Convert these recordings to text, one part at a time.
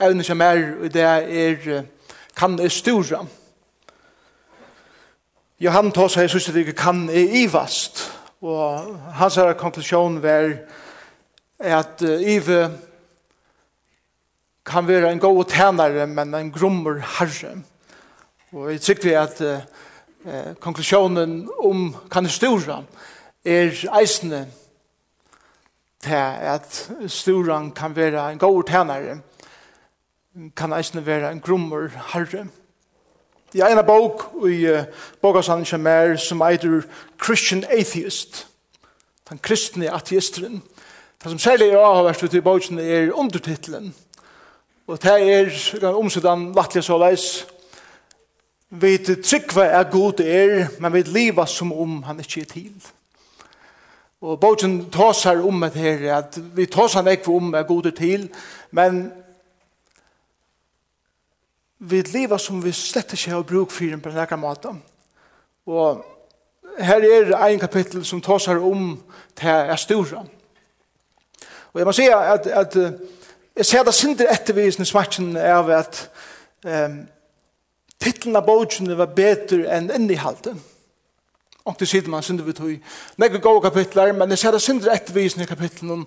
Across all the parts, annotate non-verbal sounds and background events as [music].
evne som er og det er kan er stora. Johan tar seg sørste det kan er ivast. Og hans her konklusjon var at Ive kan være en god tænare, men en grommer herre. Og jeg tykker vi at eh, konklusjonen om kan stora er eisende til at storan kan være en god tænare, men kan eisne være en grummer herre. Det er en bok i uh, Bogasan Kjemer som eitur Christian Atheist, den kristne ateisteren. Det som særlig er avhverst ut i boken er undertitlen. Og det er omsidan vattelig så leis. Vi tryggva er god er, men vi liva som om han ikke er til. Og bogen tåsar om det her, at vi tåsar nekva om er god er til, men vi lever som vi slett ikke har bruk for en på en lekkere måte. Og her er en kapittel som tar seg om til er store. Og jeg må si at, at jeg ser det synder ettervisende smerten av at um, titlen av bogen var bedre enn innehalten. Og det sier man synder vi tog. Nei, gode kapitler, men jeg ser det synder ettervisende kapitlen om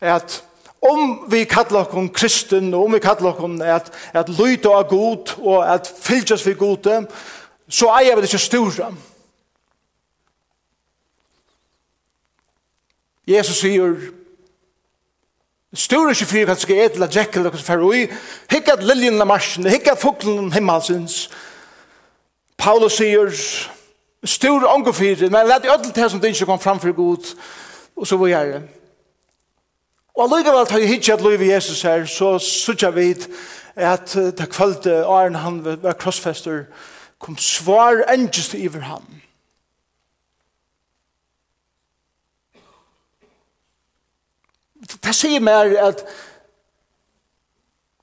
at om vi kallar okkur kristen, og om vi kallar okkur at, at lyda av god, og at fylgjast vi gode, så eier vi det ikke stora. Jesus sier, Stor ikke fyrir hva skal et eller drekk eller hva som fyrir ui. Hikka at liljen av marsjen, hikka at fuglen himmelsins. Paulus sier, Stor ongo fyrir, men let i ödel til som det ikke kom fram for god, og så var jeg Og allikevel tar jeg hitje at lov i Jesus her, så sutja vi at det kvalte åren han var krossfester, kom svar engest iver ham. Det sier mer at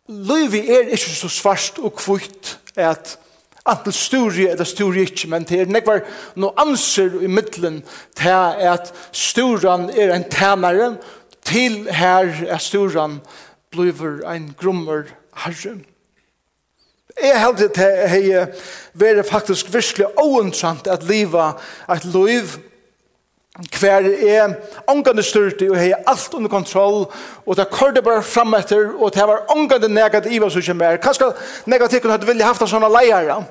livet er ikke så svart og kvitt at antel sturi eller sturi ikke, men det er nekvar no anser i middelen til at sturan er en tænare, til her er storan bliver ein grummer herre. Jeg held det hei være faktisk virkelig oentrant at liva et liv hver er ångande styrte og hei alt under kontroll og det kordet bare fram etter og det var ångande negativ som så ikke mer. Kanskje negativt kunne hatt vilja haft en sånne leier.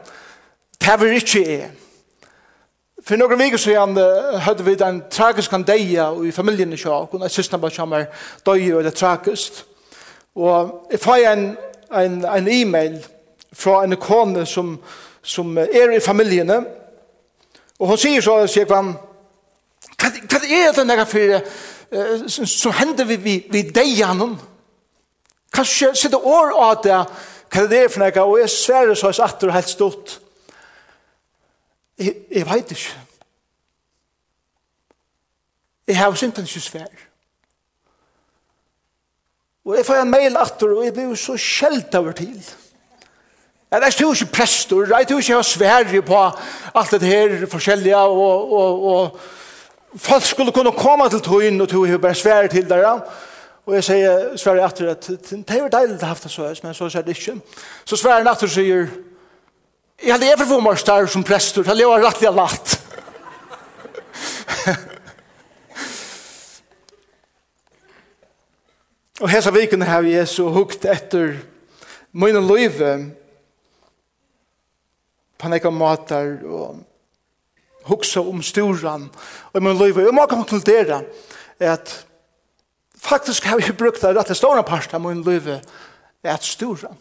Det var ikke jeg. For noen viker siden hadde vi den tragiske deia i familien i Sjåk, og siste bare kommer døy og det tragisk. Og jeg får en, en, en e-mail fra en kone som, som er i familiene, og hun sier så, sier han, hva, er det denne for, som hender vi, vi, vi deia noen? Kanskje sitte år av det, hva det er for noe, og jeg sverre så er satt og helt stort, Jeg, jeg vet ikke. Jeg har sint han ikke svær. Og jeg får en mail atter, og jeg blir så skjelt over til. Jeg er ikke prester, jeg er jo ikke svær på alt det her forskjellige, og, og, og folk skulle kunne komme til tøyen, og tog bare svær til der. Og jeg sier, svarer jeg atter, at det er jo deilig å ha haft det så, men så sier det ikke. Så svarer jeg atter sier, Jeg hadde jeg for marstar som prestur, hadde jeg var rettelig og latt. og hesa vikene har jeg så hukt etter mine løyve på nekka matar og hugsa om storan og mine løyve. Og man kan konkludere at faktisk har jeg brukt det rett og stora parten av mine liv er at storan.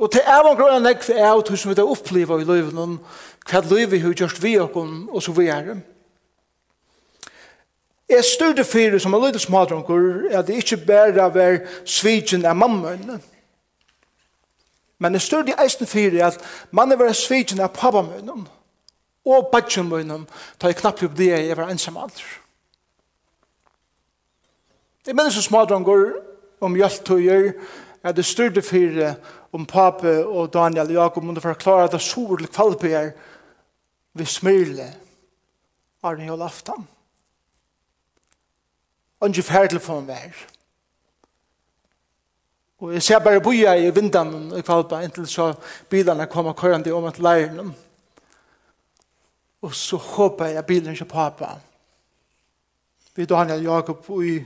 Og til er man grunn grønne nekv er av tusen vi det opplever i løyven, hva løyve har gjort vi okken, og så vi er. Jeg styrde fyrir som er liten smadronkur at det ikke bare er svitjen av mammaen, men jeg styrde eisen fyrir at mannen var svitjen av pappamøynen, og badjumøynen, da jeg knappt opp det jeg var ensam alder. Jeg minnes som smadronker om hjelptøyer, at det styrde for om pape og Daniel og Jakob måtte forklare at det så ordentlig kvalpeer vi smyrle av den hele aftan. Og ikke ferdig for en vær. Og jeg ser bare boja i vindan i kvalpa inntil så bilarna kommer kørende om at leiren. Og så håper jeg bilen ikke pappa. Vi Daniel og Jakob og i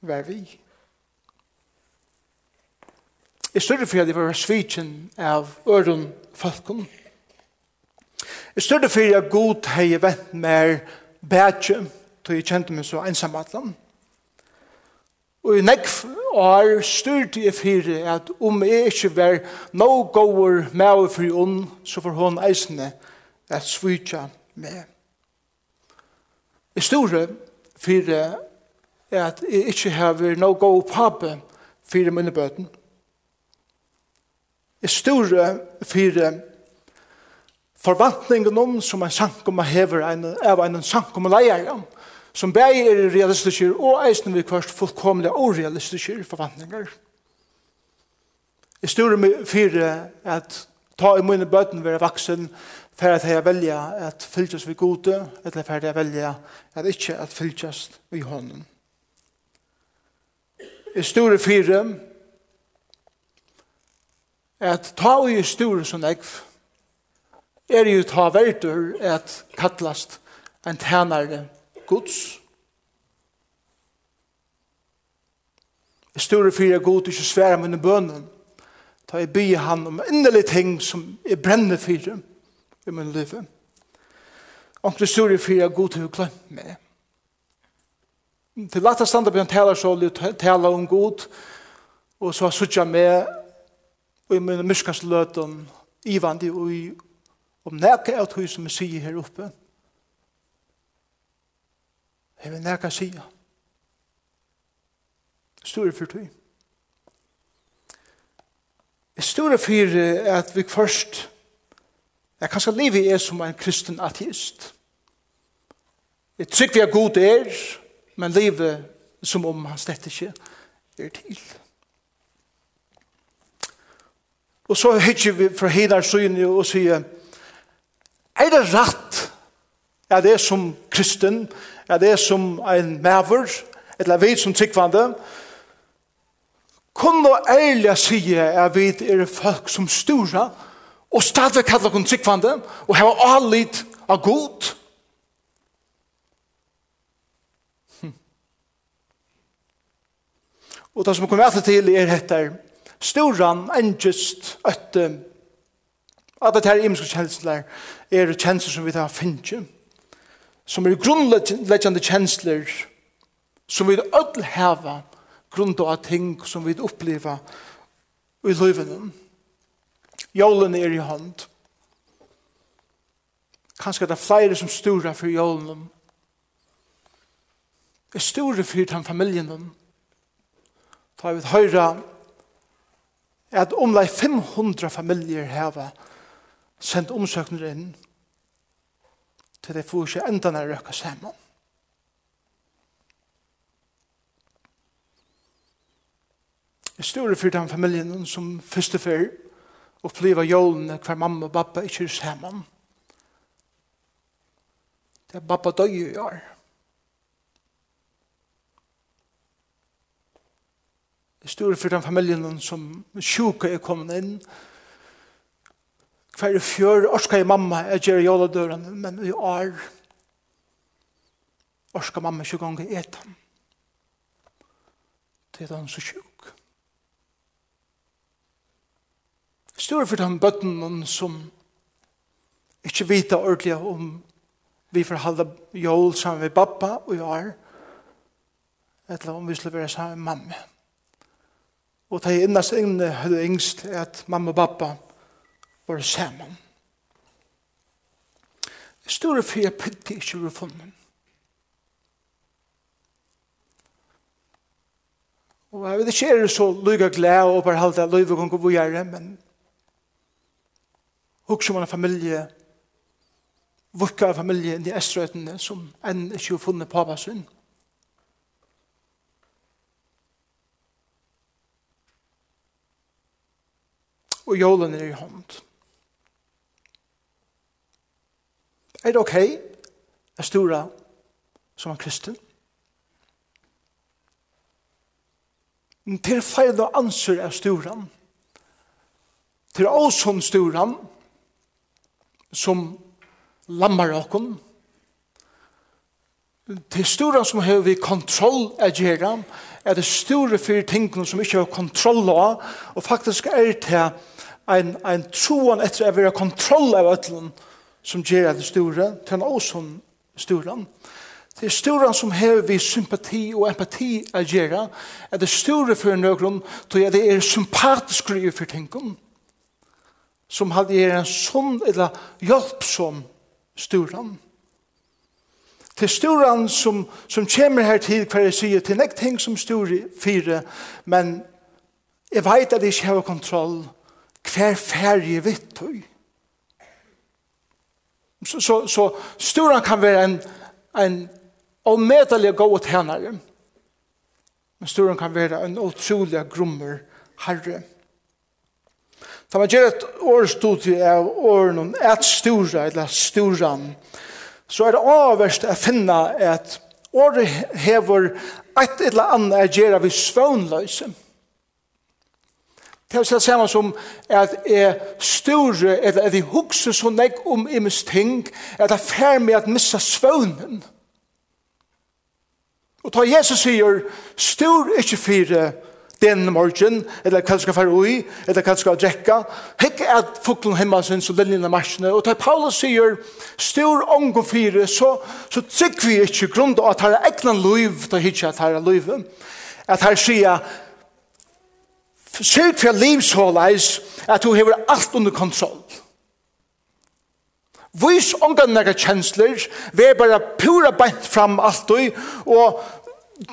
vær vi. Jeg større for at jeg var svitsen av øren falkon. Jeg større for at god hei vent mer bætje, da jeg kjente meg så ensam atlan. Og i nekv år styrte jeg for at om jeg ikke var no goer med og fri ond, så får hun eisene at svitja med. Jeg større for at jeg ikke har no goer pape for mine bøten er store fyrir forvantningen om som en sankum hever en, av en sankum leier som bæg er realistiske og eisen vi kvart fullkomlige realistiske forvantninger. Jeg styrer fire at ta i mine bøten være vaksen for at jeg velger at fylkes vi gode, eller for at jeg velger at ikke at fylkes vi hånden. Jeg styrer fire at ta og i sturen som ekv, er jo ta verdur at kattlast en tænare gods. Jeg sturer fyrir god ikke sværa mine bønnen, ta jeg by han om endelig ting som jeg brenner fyrir i min liv. Onkle sturer fyrir god til å glemme meg. Til lata standa bjørn talar så, tala om god, og så suttja med og i mine myskans løten, ivandi og i om nekka av tog som jeg sier her oppe. Jeg vil nekka sier. Store for tog. Jeg store for at vi først jeg kan skal leve er som en kristen ateist. Jeg tykker vi er god er, men leve som om han slett ikke er til. Og så hittir vi fra hinar syne og sier, er det rett at det som kristen, at det som en maver, eller vi som tryggvande, kunne ærlig sige at vi er folk som stora, og stadig kallar kun tryggvande, og hava allit av god. Hm. Og det som kommer etter til er etter, Storan, engest, øtte, at det her imenske kjensler er kjensler som vi tar finnkje, som er grunnleggjande kjensler, som vi ødel heva, grunn av ting som vi oppleva i løyvene. Jålen er i hånd. Kanskje det er flere som stora for jålen. Er stora for den familien. Da vi høyra at omlai 500 familier hava sendt omsøkner inn til det får ikke enda når røkka saman. Jeg står for den familien som første før opplever jålene hver mamma og pappa ikke er saman. Det er pappa døy i år. styr for den familien som sjuka er kommet inn. Hver i fjør orska i mamma jeg gjør jola døren, men i år orska mamma ikke gong i etan. Det er han så sjuk. Stor for den bøtten som ikke vita ordentlig om vi får halda jol sammen med pappa og i år, eller om vi skulle være sammen med mamma. Og de innast inne høyde yngst at mamma og pappa var sammen. Store fyrir pitti ikke var funnet. Og jeg vet ikke er det så lyga glede og bare halte at lyga kan gå på gjerne, men også man en familie, vukka familie i Estrøytene som enn ikke har funnet pappa sin. Mm og jålen er i hånd. Er det ok? å stora som en kristen? Til feil og answer er storan. Til åsson storan som lammar okken. Til storan som har vi kontroll er gjerra er det store fyrir tingene som ikke har kontroll av og faktisk er det en, en troen etter å være kontroll av øtlen som gjør det store, til en åsån storan. Det er storan som har vi sympati og empati å gjøre, er det store for noen, tror jeg det er sympatisk å gjøre for tingene, som hadde gjør en sånn eller hjelpsom Det er storan som, som kommer her til hver jeg sier, til nek ting som stor fire, men jeg vet at jeg ikke har kontroll, hver ferie vitt tøy. Så, så, så sturen kan være en, en avmedelig god tænare, men sturen kan være en utrolig grummer herre. Da man gjør et årstudie av åren et stura, eller sturan, så er det avverst å finne at året hever et eller annet å gjøre ved svøvnløse. Det er det samme som at jeg store, eller at jeg hukser så nek om imes ting, at jeg fær med at missa svøvnen. Og ta Jesus sier, stor ikke fire den morgen, eller hva skal fære ui, eller hva skal drekka, hekk at fuklen hemma sin så den lina marsjene, og ta Paulus sier, stor ångon fire, så, så trygg vi ikke grunn av at her er egnan liv, ta hitja at her er liv, at her sier, Sørg for liv så leis at du hever alt under kontroll. Vis ångan nega kjensler, vi er bare pura bent fram alt du, og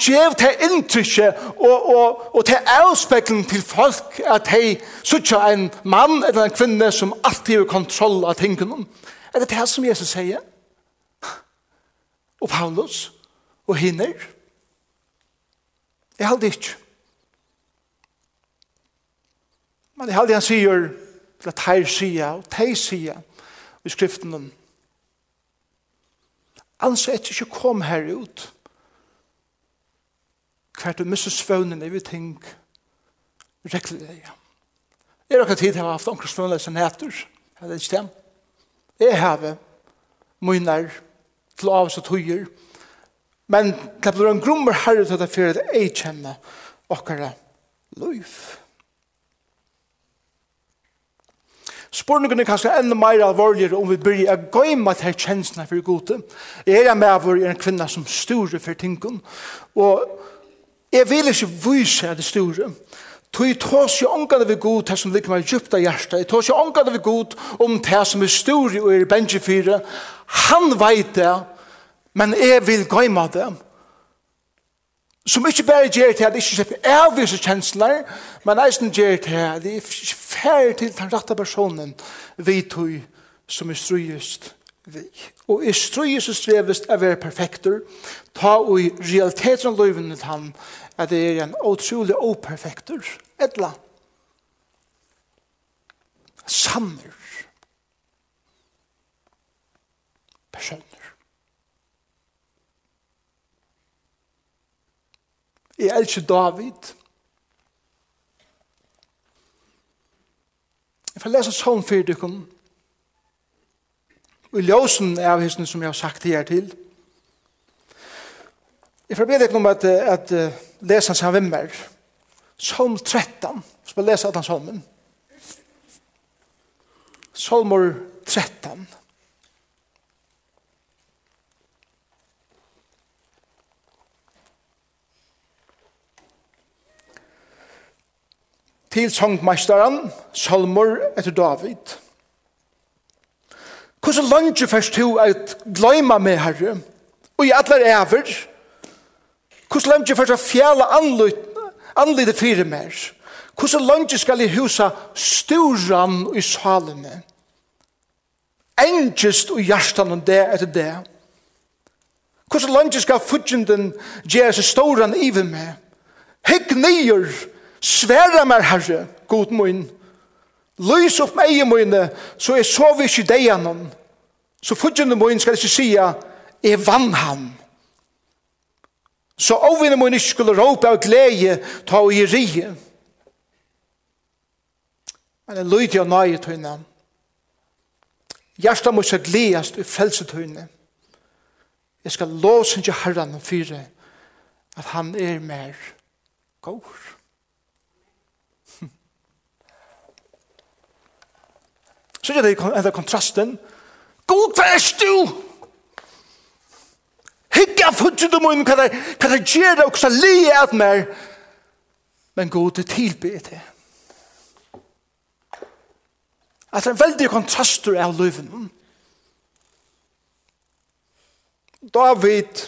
gjev til inntrykje og, og, og til avspeklen til folk at hei suttja en mann eller en kvinne som alltid har kontroll av tingene. Er det det som Jesus sier? Og Paulus og hinner? Jeg halde ikke. Men i halde han sier, til at her sier, og teir sier, i skriften om, altså etter ikke kom her ut, hvert du misser svøvnen i vi ting, rekler det, ja. Er det tid har haft omkring svøvnen som heter, er det ikke det? Jeg har munner, til av og tøyer, men det blir en grommer herre til det jeg fyrir at jeg kjenner okkara løyf. Spurningen er kanskje enda mer alvorligere om vi blir å gå inn med disse kjensene for gode. Jeg er med vår en kvinne som styrer for tingene. Og jeg vil ikke vise at det styrer. Tui tås jo ångade vi god det som ligger djupt av hjertet. Jeg tås jo ångade vi god om det som er stor og er bengi fire. Han veit det, men jeg vil gå inn med det. Som ikke bare gjør til at jeg ikke slipper avvise kjensler, men jeg som gjør til at jeg ikke færre til den rette personen vi tog som er strøyest vi. Og er strøyest og strevest er være perfekter, ta og i realiteten av løyven til han at det er en utrolig operfekter, etla. Sammer. personer. Jeg elsker David. Jeg får lese sånn for dere. Og i ljøsen av hesten som jeg har sagt her til. Jeg får be dere om at, at lese hans av vimmer. Salm 13. Så får jeg lese at han salmen. Salmer 13. til sangmeisteren, salmer etter David. Hvordan langt først du at gløyma meg, Herre, og i atler æver, hvordan langt du først å fjæle anlite fire mer, hvordan langt skal jeg husa storan i salene, engest og hjertan om det etter det, hvordan langt skal fudgjenden gjøre seg storan i meg, hekk nyer, Sværa mer, Herre, god mun. Lys opp meg i munne, så jeg sov ikke deg gjennom. Så fudgjende mun skal ikke sija, jeg vann ham. Så avvinne mun ikke skulle råpe av glede, ta og i rige. Men jeg lydig av nøye tøyne. Hjertet må ikke gledes i frelsetøyne. Jeg skal låse ikke herren og fyre at han er mer gård. Så er det enda kontrasten. God, hva er du? Hygge av hudget du munnen, hva det gjør og hva det er at mer. Men god, det tilbyr det. At det er en veldig kontraster av løven. David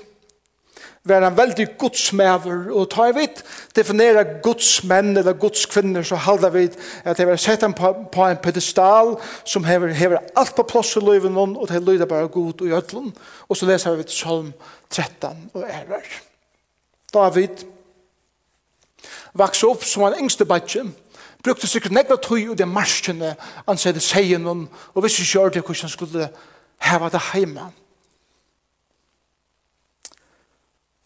var en veldig godsmæver, og ta tar vidt definere godsmenn eller godskvinner, så halda vi at jeg vil sette dem på, på en pedestal som hever, hever alt på plass i løyven og det lyder bare god og gjødlen. Og så leser vi salm 13 og ærer. David vaks opp som en yngste badje, brukte sikkert nekva tøy og det marskene, han sier det seien, og visste ikke ordentlig hvordan han skulle heva det heima.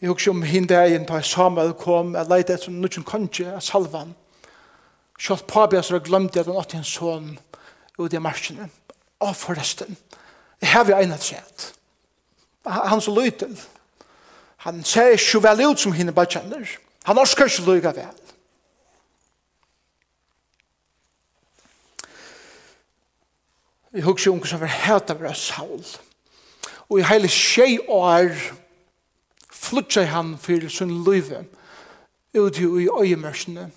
Jeg husker om hinn dagen da Samuel kom, jeg leide etter noen kanskje konge, salvan. Kjalt Pabias har glemt at han åtte en sånn ut i marsjene. Å, forresten, jeg har vi egnet sett. Han så løytel. Han ser ikke vel ut som henne bare kjenner. Han orsker ikke løyga vel. Jeg husker om hvordan var hæta var Saul. Og i hele tjej år, flutja han fyrir sin løyve ut i øyemørsene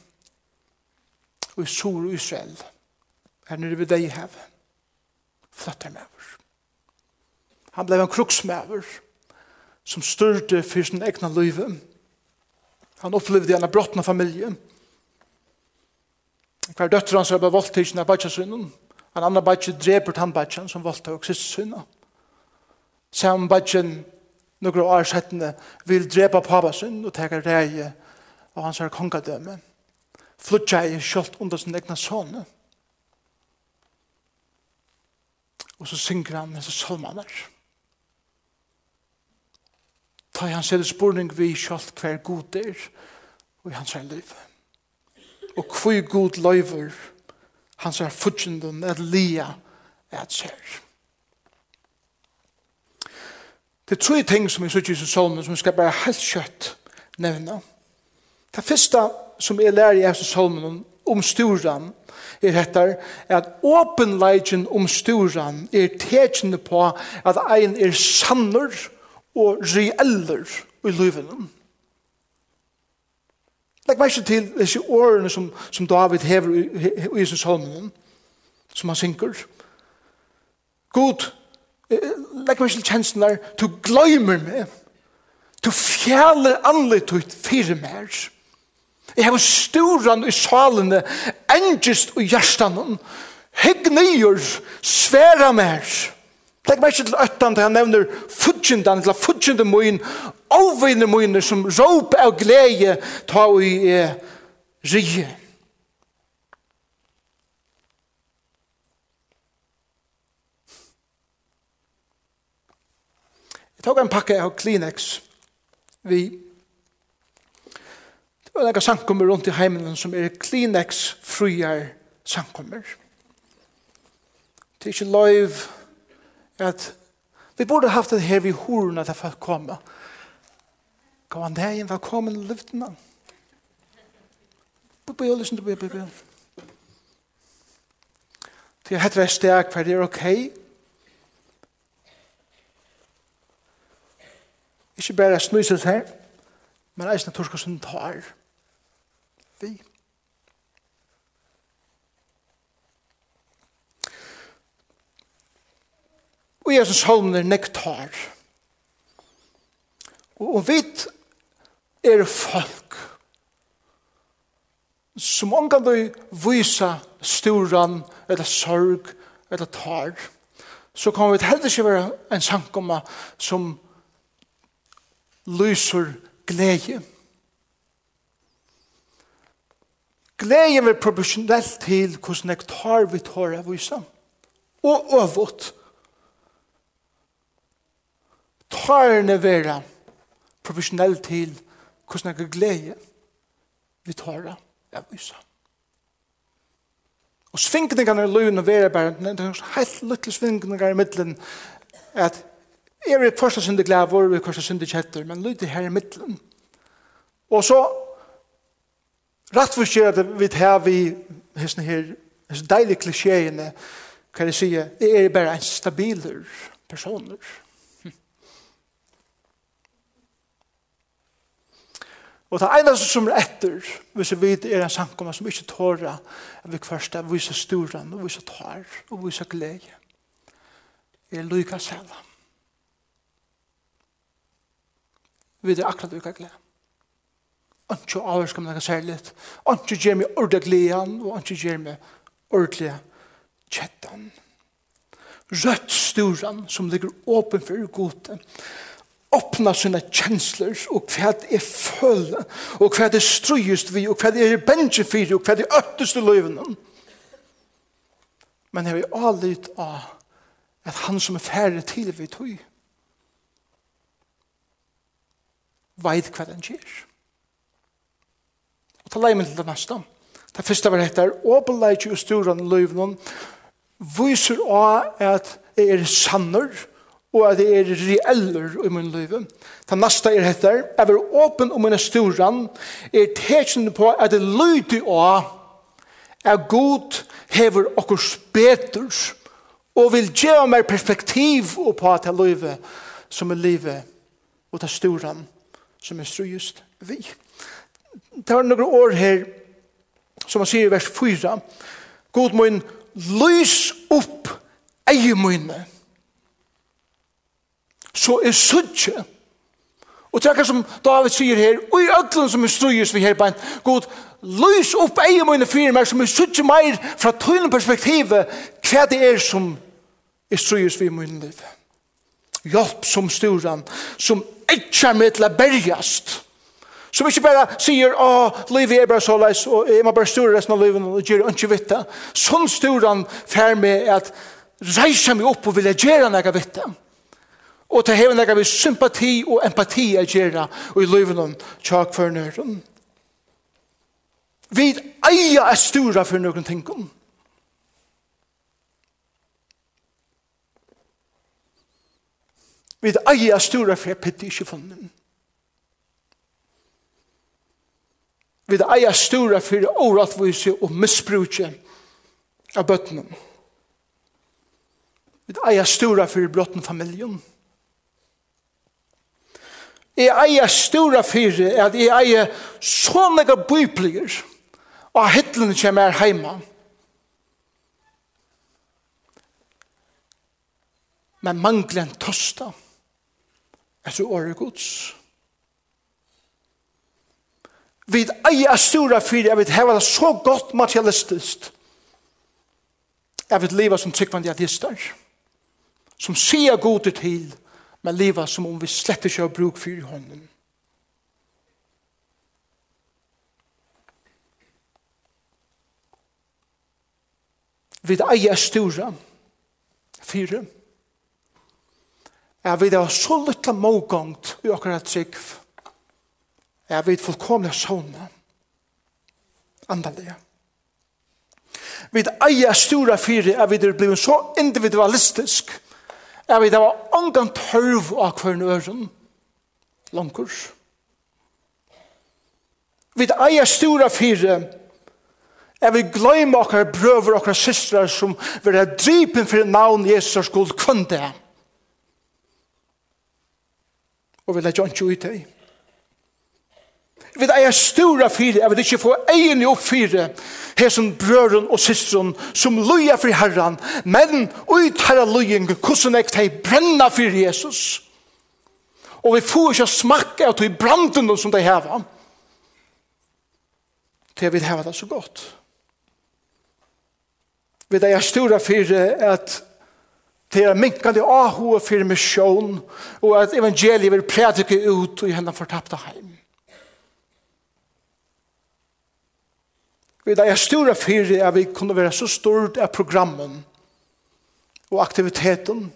og i sur og Israel her nere ved deg i hevet flutja mæver han blei en kruksmæver som styrte fyrir sin egna løyve han opplevde en brottna familie hver døtter hans er bare voldtidsen av bætsjasunnen han andre bætsje dreper han tannbætsjen som voldtog sist sunna Sam Bajen några år sedan vill drepa pappa sin och ta reje av hans här kongadöme. Flutja i kjølt under sin egna son. Og så synger han disse salmaner. Ta i hans spurning vi kjølt hver god er og i hans her liv. Og hvor god løyver hans her futjenden er lia er et sær. Det er tre ting som vi sier i salmen som skal bare helt kjøtt nevne. Det første som jeg lærer i Jesus salmen om, om storan er hettar at åpenleggen om storan er tekjende på at ein er sanner og reeller i livet. Legg meg ikke til disse årene som, som David hever i, i, i, i salmen som han synker. God Legg meg til kjensen der, du gløymer meg. Du fjaler anlet ut fire mer. Jeg har storan i salene, engest og hjertan. Hegg nyer, sværa mer. Legg meg til øttan til han nevner fudgendan, eller fudgende moin, avvinne moiner som råp av glede ta og i eh, rige. tok en pakke av Kleenex. Vi Det var noen sankommer rundt i heimen som er Kleenex-frier sankommer. Det er ikke lov at vi burde haft det her vid horene til folk komme. Kom han der inn, velkommen, lyften han. Bubba, jeg lysen til bubba, bubba. Det heter hett rest det er hver det er okej Ikke bare snuset her, men eisen er torska som tar vi. Og Jesus holmer nektar. Og, og vit er folk som omgang du vysa sturan eller sorg eller tar så kan vi heller ikke være en sankomma som lyser glede. Glede er proporsjonelt til hvordan jeg tar vi tar av vise. Og øvått. Tar Tarne vera proporsjonelt til hvordan jeg glede vi tar av vise. Og svingningarna i løyene vera bare, det er helt lykkelig svingningar i middelen, at Jeg er vi først og syndig glæver, vi først og syndig kjetter, men lyder her i middelen. Og så rett for skjer det vi tar vi hessen her, hessen deilige klisjéene, kan jeg si, jeg er bare en stabiler personer. [laughs] Og det eneste som er etter, hvis vi vet er en samkomma som ikke tårer, er vi først viser storan, og vise tar, og vise glede, er lykke selv. vi er akkurat vi kan glede. Anki avhørs kan man ikke særlig. Anki gjør meg ordentlig gleden, og anki gjør meg ordentlig kjettan. Rødt sturen som ligger åpen for gode, åpna sina kjensler og hva det er full og hva det er strøyest vi og hva det er bensje for og hva det er i løyvene men jeg vil avlyt av at han som er færre til vi tog veit hva den kjer. Og ta leie min til det neste. Det første var etter, åpenleik og storan løyvnån viser av at det er sanner og at det er reeller i min liv. Det neste er dette, jeg vil åpen om min storan er tekjende på at det lyder av er god hever okkurs beters og vil gjøre mer perspektiv på at det livet som er livet og det storan som er strøyest vi. Det var noen år her, som man sier i vers 4, God må lys opp eigemøyne, så er suttje. Og det er som David sier her, og i ødlen som er strøyest vi her på en God, lys opp eigemøyne fyrir meg, som er suttje meir fra tøyne perspektivet, hva det er som er strøyest vi i møyne livet hjelp som sturen, som ikke er med til å bergast. Som ikke bare sier, å, livet er bare så leis, og jeg må bare stura resten av livet, og gjør ikke vitt Sånn sturen fer med at reise meg opp og vilja gjøre noe vitt Og til hever noe vi sympati og empati å gjøre, og i livet om tjak for nøyren. Vi eier er stora for noen tingene. Vi eier stora for jeg pitter ikke for noen. Vi eier stora for åratvise og misbruke av bøttene. Vi eier stora for brotten familjen. Jeg eier stora for at jeg eier så mange biblier og hittlen kommer her hjemme. Men mangler en tosta etter året gods. Vi eier av stora fyri, jeg vil heve det så godt materialistisk. Jeg vil leva som tryggvandig artister. som sier gode til, men leva som om vi slett ikke har bruk for i hånden. Vi eier av stora fyri, er vi har så lytta mågångt i akkurat trygg er vi fullkomna sånne. Andalige. vi eier stora fire, er vet det blivit så individualistisk er det var ongan tørv av hver nøren. langkurs vi eier stora fire, Jeg vil glemme okkar brøver okkar systrar som vil ha drypen for navn Jesus skuld kvønne det og vi legger ikke ut deg. Vi eier stora fire, jeg vil ikke få egen jo fire, her som brøren og systeren, som loja for herren, men ut herra lojeng, hvordan jeg tar brenna for Jesus. Og vi får ikke smakke av de branden som de har. Det vil ha det så godt. Vi er stora fire, at til en minkande ahua for misjon, og at evangeliet vil prædike ut i henne fortapte heim. Vi er stora fyrir at vi kunne være så stort av programmen og aktiviteten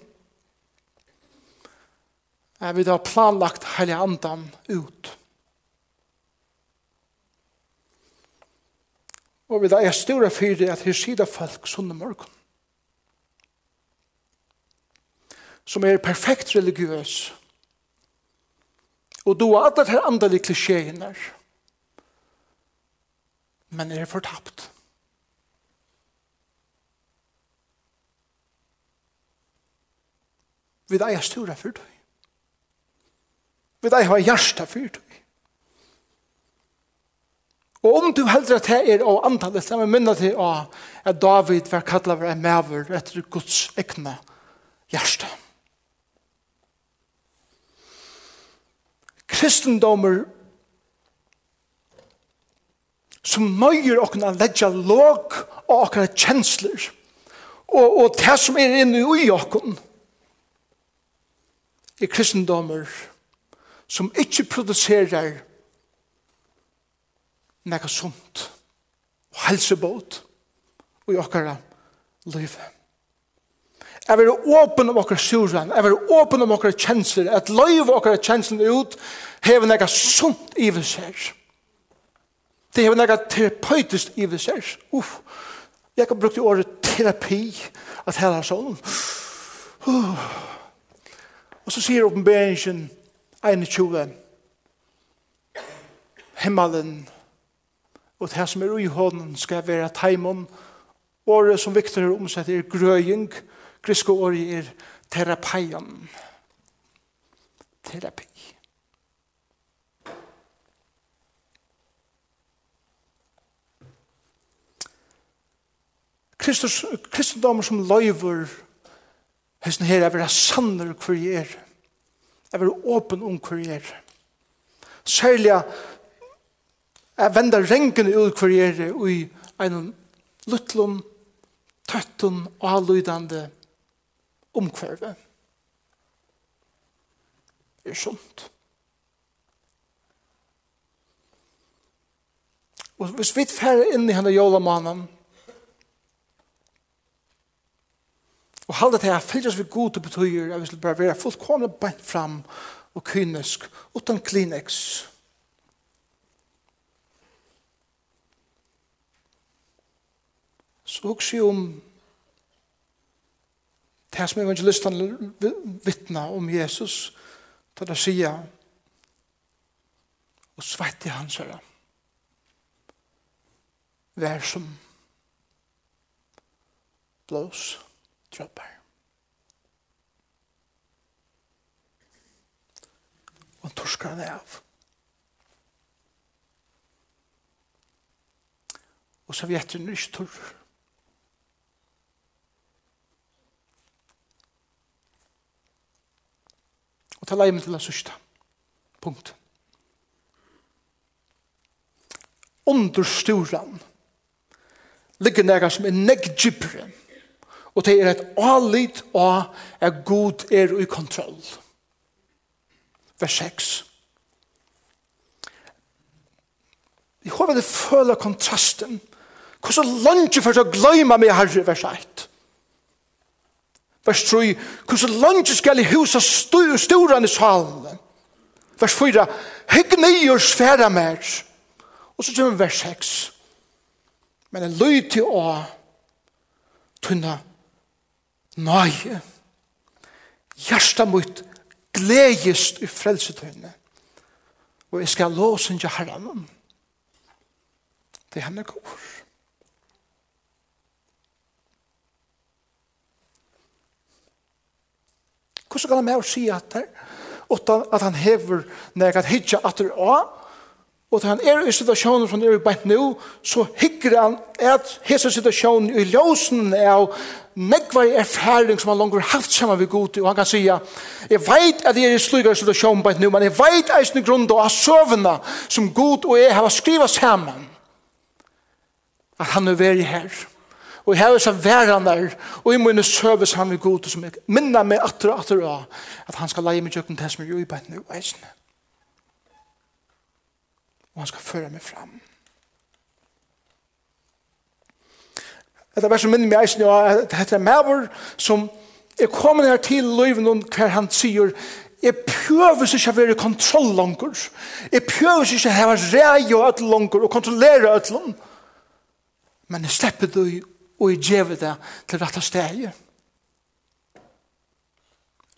at vi har planlagt hele andan ut. Og vi er stora fyrir at her sida folk sunne morgon som er perfekt religiøs. Og du har alle her andre klisjeene, Men er fortapt. Vi eier stora for deg. Vi eier har hjärsta for deg. Og om du heldur at det er å antallet, så er vi minnet til at David var kallet for en maver etter Guds ekne hjerte. kristendommer som nøyer okna ledja låg og okra kjensler og, og det som er inne i okken er kristendommer som ikke produserer nekka sunt og helsebåt og i okkara livet Jeg vil åpne om okra suran, jeg vil åpne om okra kjensler, at løyve okra kjensler ut hever nekka sunt i vi ser. Det hever nekka terapeutisk vi ser. Uff, jeg kan bruke ordet terapi at hella sånn. Og så sier oppenberingen 21 himmelen og det som er ui hånden skal være taimon året som Victor har omsett er grøying griske året er terapeian terapi Kristus, kristendommer som løyver hesten her er vera sanner hver jeg er. Jeg er åpen om hver jeg er. Særlig jeg vender rengene ut hvor jeg er i en luttlom, tøttum og allydande omkvarve. Det er sånt. Og hvis vi færre inn i henne jólamannen, Og halda til at fylgjast vi god til betyr at vi skal bare være fullkomne bænt fram og kynisk utan Kleenex. Så hugsi jeg om det som evangelisten vittna om Jesus da det sier og svett i hans høyre. vær som blås blås droppar. Og han torskar han av. Og så vet du ikke torr. Og ta leie meg til det sørste. Punkt. Under storan ligger nega som er negdjypere. Punkt Og det er et alit og er god er i kontroll. Vers 6. Jeg håper det føler kontrasten. Hvordan langt for å gløyma meg herre, vers 1. Vers 3. Hvordan langt skal jeg huset storan i salen. Vers 4. Hegg nøyer sfæra mer. Og så kommer vers 6. Men en løy til å tunne Nei, hjertet mot gledest i frelsetøyene. Og jeg skal låse ikke herren. Det er henne går. Hvordan kan han med å si at, det, at han hever når jeg kan hitje at det er Og da han er i situasjonen som han er i bænt nå, så hikker han at hese situasjonen i ljósen er av negvar erfaring som han langer haft saman ved god, og han kan sija, jeg veit at jeg er i slugar situasjonen bænt nu, men jeg veit eisen i grunn av søvna som god og jeg har skriva saman at han er veri her. Og jeg har vært der og jeg mine søve saman ved god, som jeg minna meg atter og atter av at han skal leie meg tjøkken til som er i bænt nu eisen og han skal føre meg fram. Det Dette som minner meg eisen jo at dette er maver som er kommet her til løyven og hver han sier jeg prøver ikke å være kontroll langer. Jeg prøver ikke å ha rei og et langer og kontrollere et langer. Men jeg slipper det og jeg gjør det til rett og steg.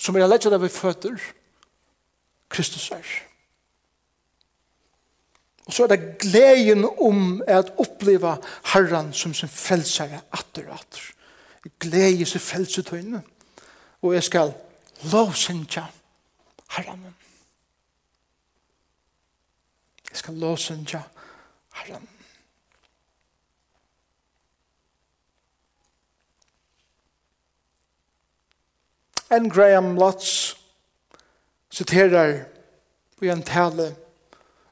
Som jeg legger av ved føtter Kristus er. Og så er det gleden om at oppleve Herren som sin frelsere atter og atter. Glede seg frelsetøyne. Og jeg skal lovsynkja Herren. Jeg skal lovsynkja Herren. En Graham Lutz siterar i en tale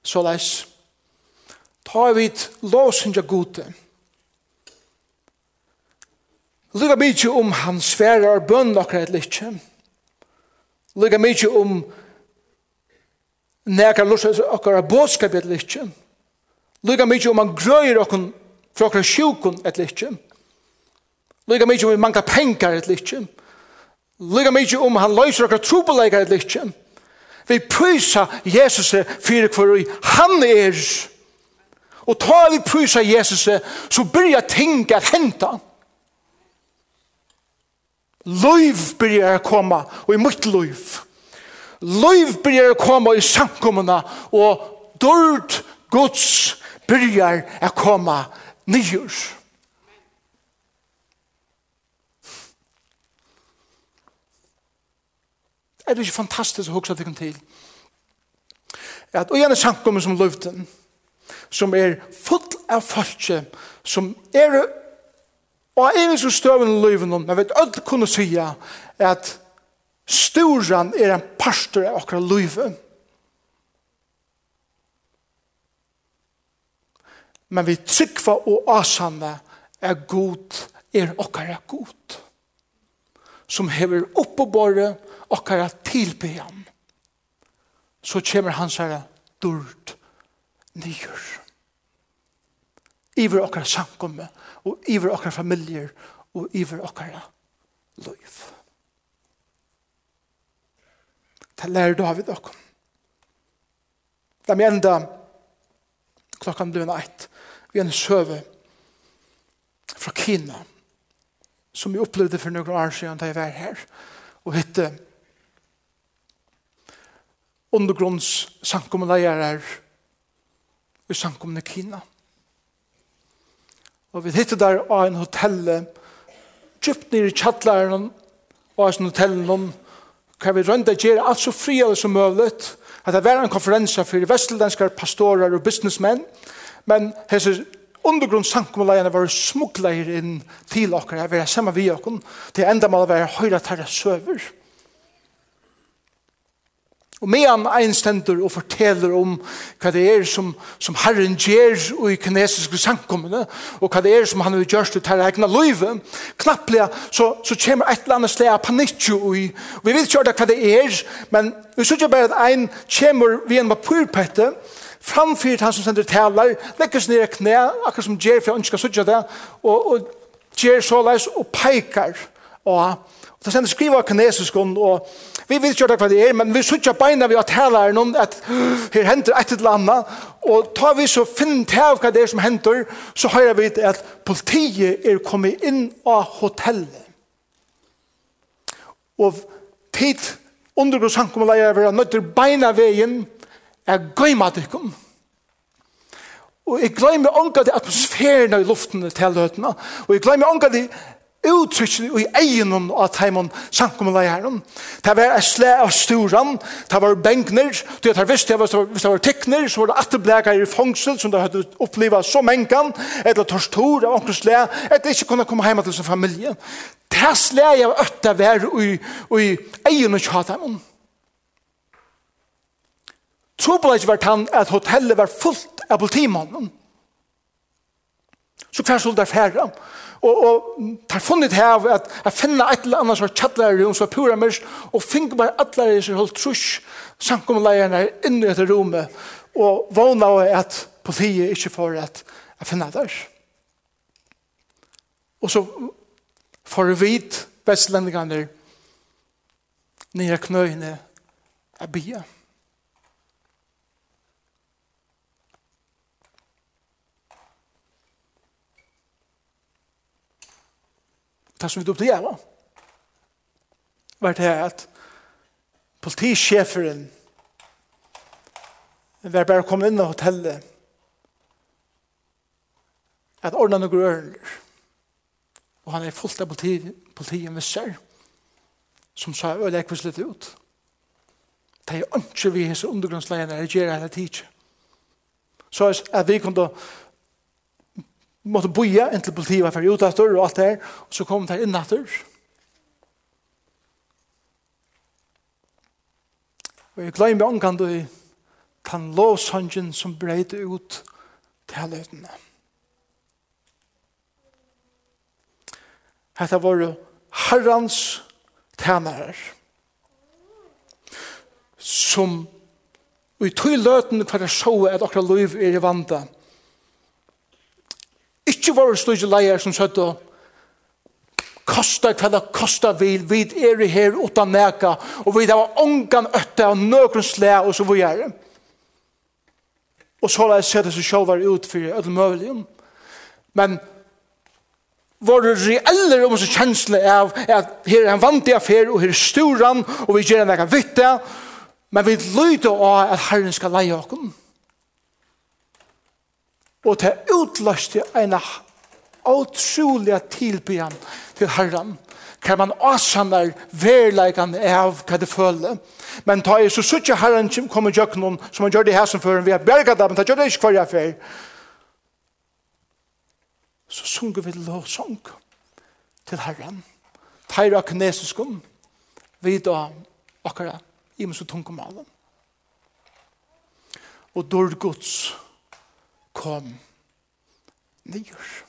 så leis ta vi låsen av gode. Lika mykje om han sverar bønn nokre et litje. Lika mykje om nekar lusta okkara bådskap et litje. Lika mykje om han grøyer okkon fra okkara sjukon et litje. Lika mykje om vi manka penkar et litje. Lika mykje om han løyser okkara trobeleikar et litje. Vi prysa Jesus fyrir hver han er Og ta vi prysa Jesus, så byrja ting at henta. Løyv byrja å koma, og i mitt løyv. Løyv byrja å koma i samkommuna, og dørd Guds byrja å koma nyr. Er det ikke fantastisk å hugsa det til? At, og gjerne samkommer som løyvden, som er full av folk som er og er så støvende løyven men vet alt kunne si at storan er en pastor av akkurat løyven. Men vi tryggva og asanne er god, er akkurat god. Som hever opp og bare akkurat tilbyen. Så kommer han herre dørt nyer. Iver okkar samkomme, og iver okkar familjer, og iver okkar liv. Det lærer David okkom. Da vi enda klokkan blir eit, vi en søve fra Kina, som vi opplevde for noen år siden da jeg var her, og hitte undergrunds samkommeleier i samkomne Kina. Og vi hittet der av en hotell, djupt nere i kjattlaren, av en hotell, hva vi rønda gjør, alt så fri eller det som møvlet, at det var en konferensa for vesteldenskar pastorer og businessmenn, men hese undergrundssankomleiene var smugleir inn til okkar, jeg var sammen vi okkar, til enda mal var høyra terra søver, Og medan ein stender og forteller om hva det er som, som Herren gjør i kinesiske samkommene, og hva det er som han har gjort til her egna løyve, knapplega så, så kommer et eller annet slag av panikk i. Vi vet ikke hva det er, men vi synes bare at ein kommer vi en papurpette, framfyrt han som sender taler, legger seg ned i knæ, akkurat som gjør for jeg ønsker å sitte det, og, og gjør såleis og peikar og Og det sender skriva kinesisk og vi vet ikke hva det er, men vi sutja beina vi at taler noen at her henter et eller annet, og tar vi så finn til hva det er som henter, så hører vi at politiet er kommet inn av hotellet. Og tid undergrunnshankommeleier vil ha nødt til beina veien er gøymatikken. Og jeg glemmer ånka til atmosfæren i luften til løtene, og jeg glemmer ånka til uttrykken i egen av teimen samkommunlegjeren. Det var et slæ av sturen, det var bengner, det var visst, det var, hvis det var tekner, så var det atterbleker i fangsel, som det hadde opplevd så mengan, eller torstor av onkel slæ, etter ikke kunne komme hjemme til sin familie. Det slæ jeg var øtta vær i, i egen av teimen. Trobladje var tann at hotellet var fullt av politimannen. Så hver skulle det fære. Og, og tar funnet her at jeg finner et eller annet som er kjattlere rom som er pura mørst, og finner bare atler i seg holdt trus, samkommeleierne er inne i dette rommet, og vågna av at politiet ikke får at jeg finner det Og så får vi vidt vestlendingene nere knøyene er bia. det som vi tog til var det at politisjeferen var bare kommet inn i hotellet at ordna noen grønner. Og han er fullt av politi, politiet med seg som sa øl jeg kvislet ut. Det er ikke vi hese undergrunnsleiene er gjerne hele tid Så at vi kunne måtte boja inntil politiet var ferdig utaftur og alt det her, og så kom det her innaftur. Og jeg glemmer omkant i den lovsangen som breide ut til løtene. Hette var herrans tænare som og i tog løytene for jeg så at akkurat liv er i vandet Ikke var det styrke leier som søtte Kosta hva det kosta vil, vi er her utan neka, og vi var ångan øtte og nøkron slæ, og så vi er. Og så har jeg sett det som sjål var ut for ødel møvelig. Men vår reelle om sin kjensle av at her er en vantig affær, og her er storan, og vi gjør en vekka vitte, men vi lyder av at herren skal leie oss og det utløste en utrolig tilbyen til Herren kan man asanar verleikan av hva det føler. Men ta er så suttje herren som kommer gjøk noen som han gjør det her som fører vi har bergat det, men ta gjør det ikke hver jeg fer. Så sunger vi lovsang til herren. Teir av kinesiskum vi da akkurat i mye så tunge malen. Og dår gods kom nyr.